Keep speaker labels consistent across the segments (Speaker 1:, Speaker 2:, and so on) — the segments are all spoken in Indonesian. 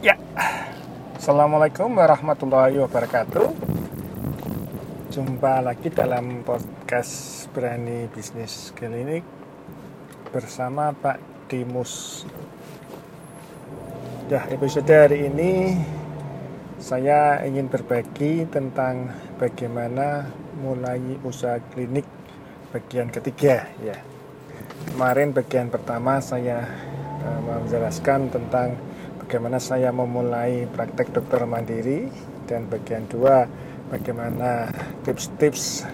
Speaker 1: Ya, Assalamualaikum warahmatullahi wabarakatuh. Jumpa lagi dalam podcast Berani Bisnis Klinik Bersama Pak Dimus. Ya, episode hari ini Saya ingin berbagi tentang bagaimana mulai usaha klinik bagian ketiga ya. Kemarin bagian pertama saya uh, menjelaskan tentang bagaimana saya memulai praktek dokter mandiri dan bagian dua bagaimana tips-tips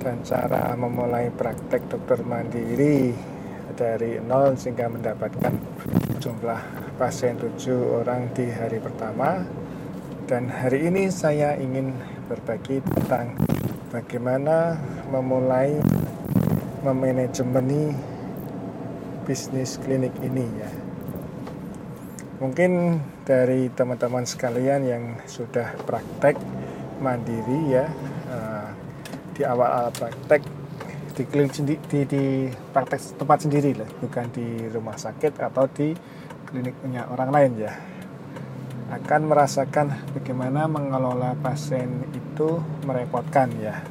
Speaker 1: dan cara memulai praktek dokter mandiri dari nol sehingga mendapatkan jumlah pasien tujuh orang di hari pertama. Dan hari ini saya ingin berbagi tentang bagaimana memulai memanajemeni bisnis klinik ini ya Mungkin dari teman-teman sekalian yang sudah praktek mandiri ya uh, di awal-awal praktek di klinik di, di, di praktek tempat sendiri lah, bukan di rumah sakit atau di klinik punya orang lain ya. Akan merasakan bagaimana mengelola pasien itu merepotkan ya.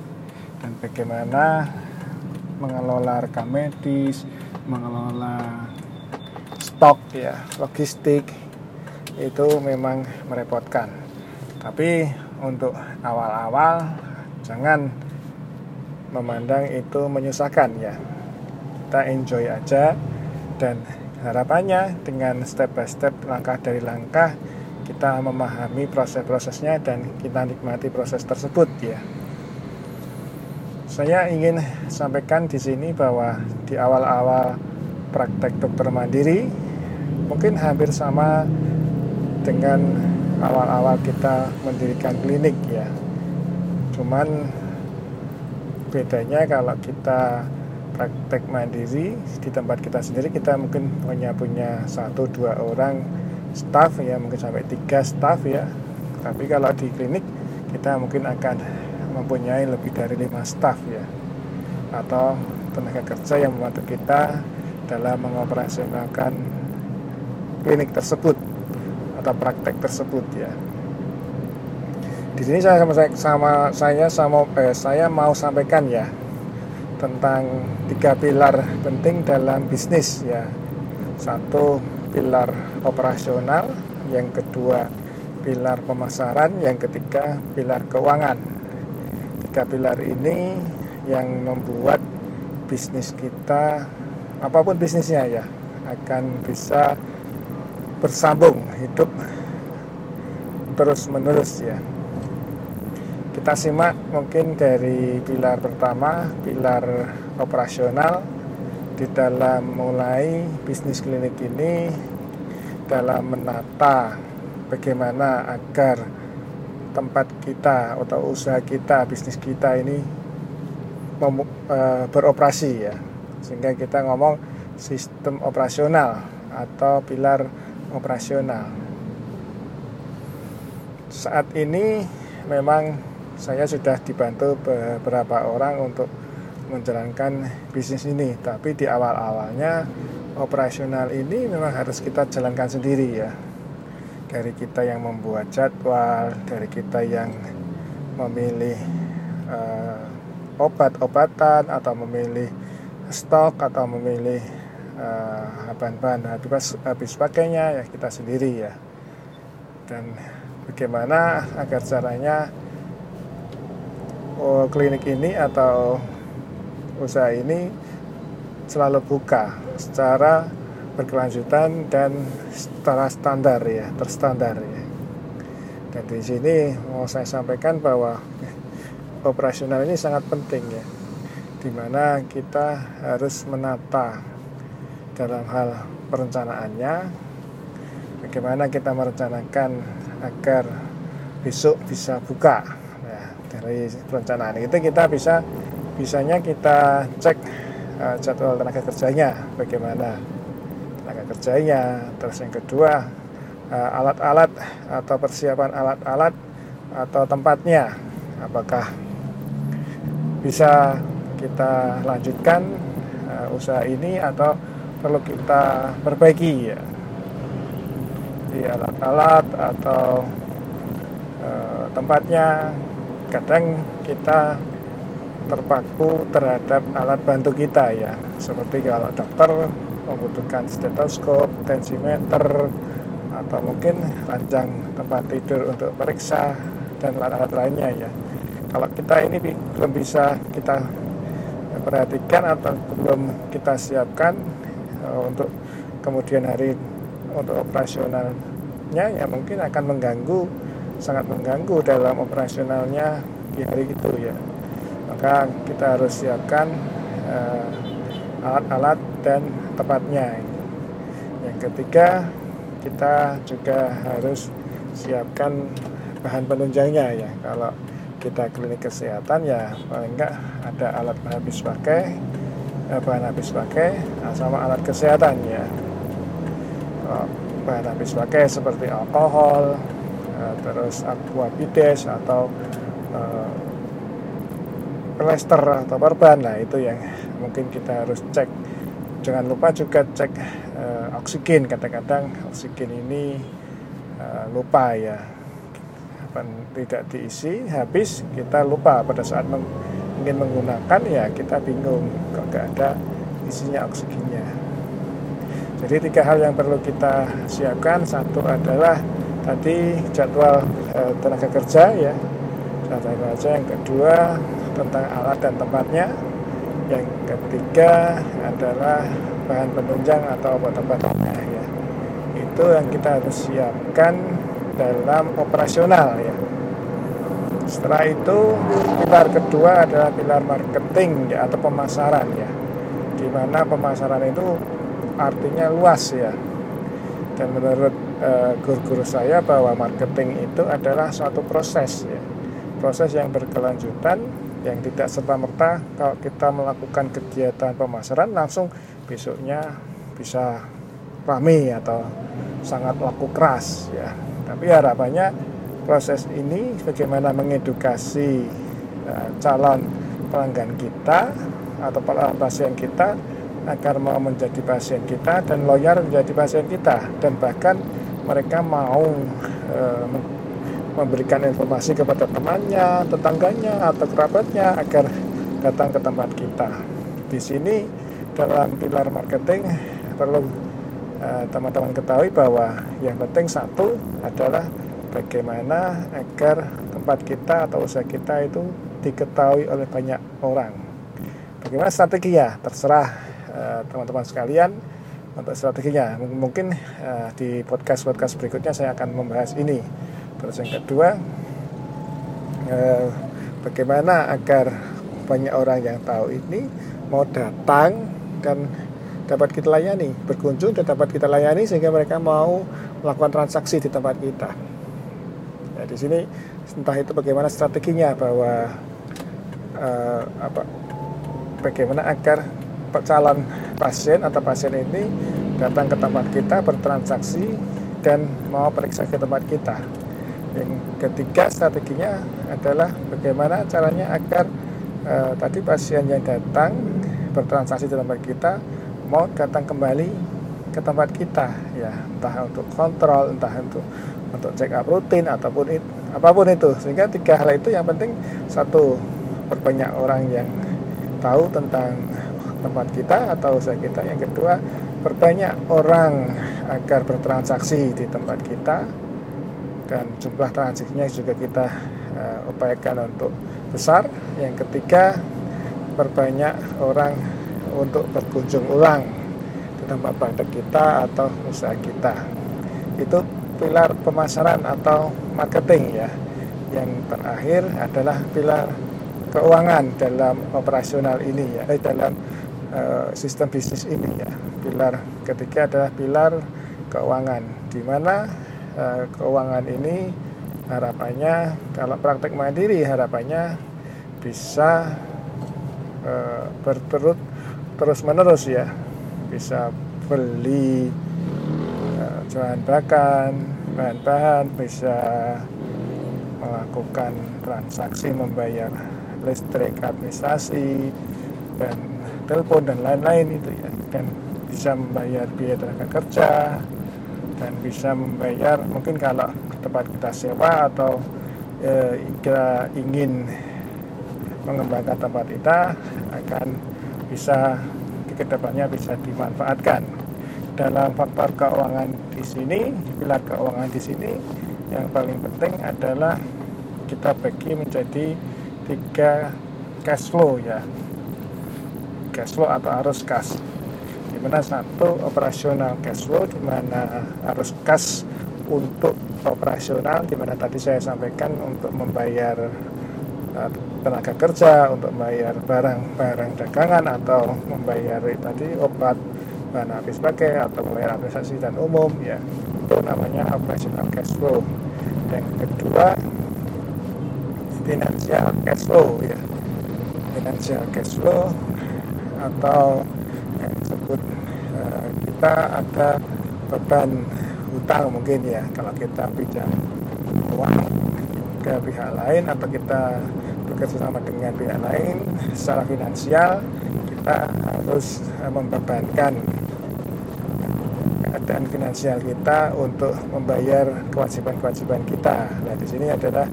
Speaker 1: Dan bagaimana mengelola rekam medis mengelola stok ya logistik itu memang merepotkan. Tapi untuk awal-awal jangan memandang itu menyusahkan ya. Kita enjoy aja dan harapannya dengan step by step langkah dari langkah kita memahami proses-prosesnya dan kita nikmati proses tersebut ya. Saya ingin sampaikan di sini bahwa di awal-awal praktek dokter mandiri mungkin hampir sama dengan awal-awal kita mendirikan klinik ya. Cuman bedanya kalau kita praktek mandiri di tempat kita sendiri kita mungkin punya punya satu dua orang staff ya mungkin sampai tiga staff ya. Tapi kalau di klinik kita mungkin akan mempunyai lebih dari lima staff ya. Atau tenaga kerja yang membantu kita dalam mengoperasionalkan klinik tersebut atau praktek tersebut ya. Di sini saya sama, sama saya sama eh, saya mau sampaikan ya tentang tiga pilar penting dalam bisnis ya. Satu pilar operasional, yang kedua pilar pemasaran, yang ketiga pilar keuangan. Tiga pilar ini yang membuat bisnis kita apa pun bisnisnya ya akan bisa bersambung hidup terus menerus ya. Kita simak mungkin dari pilar pertama pilar operasional. Di dalam mulai bisnis klinik ini dalam menata bagaimana agar tempat kita atau usaha kita bisnis kita ini e, beroperasi ya. Sehingga kita ngomong sistem operasional atau pilar operasional. Saat ini memang saya sudah dibantu beberapa orang untuk menjalankan bisnis ini, tapi di awal-awalnya operasional ini memang harus kita jalankan sendiri ya. Dari kita yang membuat jadwal, dari kita yang memilih uh, obat-obatan atau memilih stok atau memilih uh, bahan-bahan habis habis pakainya ya kita sendiri ya. Dan bagaimana agar caranya oh, klinik ini atau usaha ini selalu buka secara berkelanjutan dan secara standar ya terstandar ya. Dan di sini mau saya sampaikan bahwa operasional ini sangat penting ya di mana kita harus menata dalam hal perencanaannya bagaimana kita merencanakan agar besok bisa buka. Nah, dari perencanaan itu kita bisa bisanya kita cek uh, jadwal tenaga kerjanya bagaimana tenaga kerjanya. Terus yang kedua uh, alat-alat atau persiapan alat-alat atau tempatnya. Apakah bisa kita lanjutkan uh, usaha ini atau perlu kita perbaiki ya. Segi alat-alat atau e, tempatnya kadang kita terpaku terhadap alat bantu kita ya. Seperti kalau dokter membutuhkan stetoskop, tensimeter atau mungkin ranjang tempat tidur untuk periksa dan alat-alat lainnya ya. Kalau kita ini belum bisa kita perhatikan atau belum kita siapkan uh, untuk kemudian hari untuk operasionalnya ya mungkin akan mengganggu sangat mengganggu dalam operasionalnya di hari itu ya. Maka kita harus siapkan uh, alat-alat dan tempatnya. Yang ketiga kita juga harus siapkan bahan penunjangnya ya. Kalau kita klinik kesehatan ya paling enggak ada alat habis pakai eh, bahan habis pakai nah, sama alat kesehatan ya bahan habis pakai seperti alkohol eh, terus aquabides atau uh, atau perban nah itu yang mungkin kita harus cek. Jangan lupa juga cek uh, oksigen. Kadang-kadang oksigen ini uh, lupa ya. Tidak diisi habis kita lupa pada saat meng, ingin menggunakan ya kita bingung kok gak ada isinya oksigennya. Jadi tiga hal yang perlu kita siapkan. Satu adalah tadi jadwal e, tenaga kerja ya. Tenaga kerja yang kedua tentang alat dan tempatnya. Yang ketiga adalah bahan penunjang atau obat-obatnya ya. Itu yang kita harus siapkan dalam operasional ya. Setelah itu pilar kedua adalah pilar marketing ya atau pemasaran ya. Di mana pemasaran itu artinya luas ya. Dan menurut uh, guru-guru saya bahwa marketing itu adalah suatu proses ya. Proses yang berkelanjutan yang tidak serta-merta kalau kita melakukan kegiatan pemasaran langsung besoknya bisa rame atau sangat laku keras ya tapi harapannya proses ini bagaimana mengedukasi uh, calon pelanggan kita atau pasien kita agar mau menjadi pasien kita dan loyal menjadi pasien kita dan bahkan mereka mau uh, memberikan informasi kepada temannya, tetangganya atau kerabatnya agar datang ke tempat kita. Di sini dalam pilar marketing perlu Eh, teman-teman ketahui bahwa yang penting satu adalah bagaimana agar tempat kita atau usaha kita itu diketahui oleh banyak orang. Bagaimana strategi ya? Terserah eh, teman-teman sekalian untuk strateginya. Mungkin uh, di podcast-podcast berikutnya saya akan membahas ini. Terus yang kedua, uh, bagaimana agar banyak orang yang tahu ini mau datang dan dapat kita layani, berkunjung dan dapat kita layani sehingga mereka mau melakukan transaksi di tempat kita. Ya, di sini entah itu bagaimana strateginya bahwa uh, apa bagaimana agar calon pasien atau pasien ini datang ke tempat kita bertransaksi dan mau periksa ke tempat kita. Yang ketiga strateginya adalah bagaimana caranya agar uh, tadi pasien yang datang bertransaksi di tempat kita mau datang kembali ke tempat kita ya. Entah untuk kontrol entah untuk untuk check up rutin ataupun it, apa pun itu. Sehingga tiga hal itu yang penting satu berbanyak orang yang tahu tentang tempat kita atau usaha kita. Yang kedua berbanyak orang agar bertransaksi di tempat kita. Dan jumlah transaksinya juga kita uh, upayakan untuk besar. Yang ketiga berbanyak orang untuk berkunjung ulang tempat praktek kita atau usaha kita. Itu pilar pemasaran atau marketing ya. Yang terakhir adalah pilar keuangan dalam operasional ini ya, eh, dalam uh, sistem bisnis ini ya. Pilar ketiga adalah pilar keuangan, di mana uh, keuangan ini harapannya kalau praktek mandiri harapannya bisa uh, berturut terus menerus ya bisa beli uh, bahan bahan bahan-bahan bisa melakukan transaksi membayar listrik administrasi dan telepon dan lain-lain itu ya. Dan bisa membayar biaya tenaga kerja dan bisa membayar mungkin kalau tempat kita sewa atau eh, kita ingin mengembangkan tempat kita akan bisa ke depannya bisa dimanfaatkan. Dalam faktor keuangan di sini pilar keuangan di sini yang paling penting adalah kita bagi menjadi tiga cash flow ya. Cash flow atau arus kas. Di mana satu operasional cash flow di mana arus kas untuk operasional di mana tadi saya sampaikan untuk membayar uh, tenaga kerja untuk membayar barang-barang dagangan atau membayar tadi obat bahan habis pakai atau membayar administrasi dan umum ya. Itu namanya operational cash flow. Yang kedua financial cash flow ya. Financial cash flow atau yang disebut uh, kita ada beban hutang mungkin ya. Kalau kita pinjam uang ke pihak lain atau kita bekerja sama dengan pihak lain secara finansial kita harus uh, membebankan keadaan finansial kita untuk membayar kewajiban-kewajiban kita. Nah, di sini adalah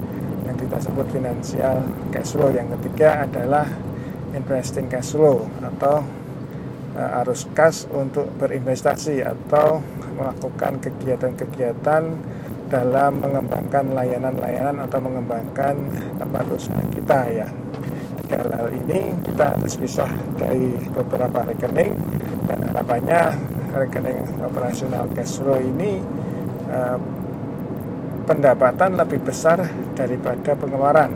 Speaker 1: yang kita sebut financial cash flow. Yang ketiga adalah investing cash flow atau uh, arus kas untuk berinvestasi atau melakukan kegiatan-kegiatan dalam mengembangkan layanan-layanan atau mengembangkan tempat usaha kita ya. Tiga hal ini kita harus pisah dari beberapa rekening dan harapannya rekening operasional cash flow ini uh, pendapatan lebih besar daripada pengeluaran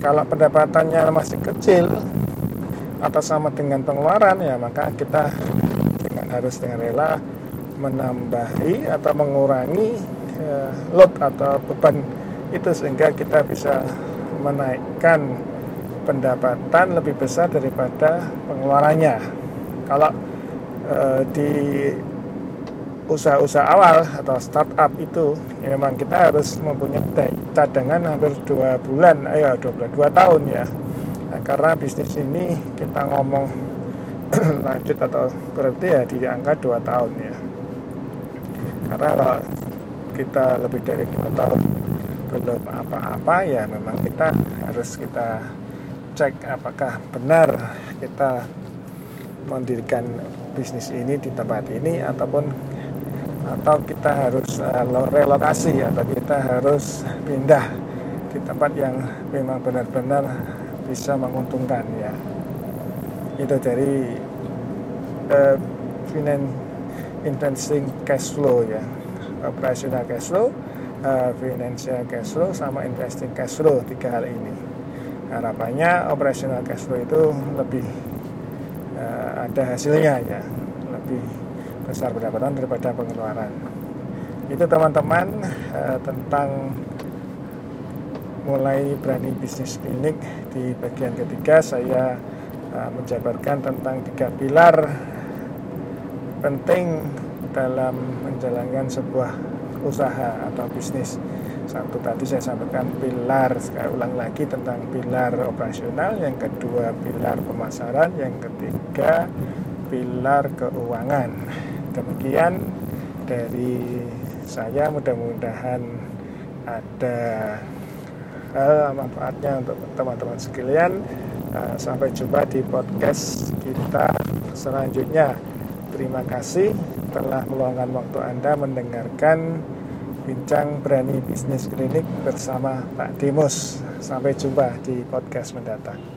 Speaker 1: kalau pendapatannya masih kecil atau sama dengan pengeluaran ya maka kita dengan harus dengan rela menambahi atau mengurangi uh, load atau beban itu sehingga kita bisa menaikkan pendapatan lebih besar daripada pengeluarannya. Kalau uh, di usaha-usaha awal atau startup itu ya memang kita harus mempunyai cadangan hampir dua bulan, ayo dua bulan, dua tahun ya. Nah, karena bisnis ini kita ngomong lanjut atau berarti ya di angka dua tahun ya. Karena kalau kita lebih dari dua tahun belum apa-apa ya memang kita harus kita cek apakah benar kita mendirikan bisnis ini di tempat ini ataupun atau kita harus uh, relokasi atau kita harus pindah di tempat yang memang benar-benar bisa menguntungkan ya. Itu dari uh, finance investing cash flow ya. Operational cash flow uh, financial cash flow sama investing cash flow tiga hal ini. Harapannya operational cash flow itu lebih uh, ada hasilnya ya. Lebih besar pendapatan daripada pengeluaran. Itu teman-teman uh, tentang mulai berani bisnis klinik di bagian ketiga saya uh, menjabarkan tentang tiga pilar penting dalam menjalankan sebuah usaha atau bisnis. Satu tadi saya sampaikan pilar saya ulang lagi tentang pilar operasional yang kedua pilar pemasaran yang ketiga pilar keuangan. Demikian dari saya mudah-mudahan ada hal manfaatnya untuk teman-teman sekalian. Uh, sampai jumpa di podcast kita selanjutnya terima kasih telah meluangkan waktu Anda mendengarkan bincang berani bisnis klinik bersama Pak Dimus. Sampai jumpa di podcast mendatang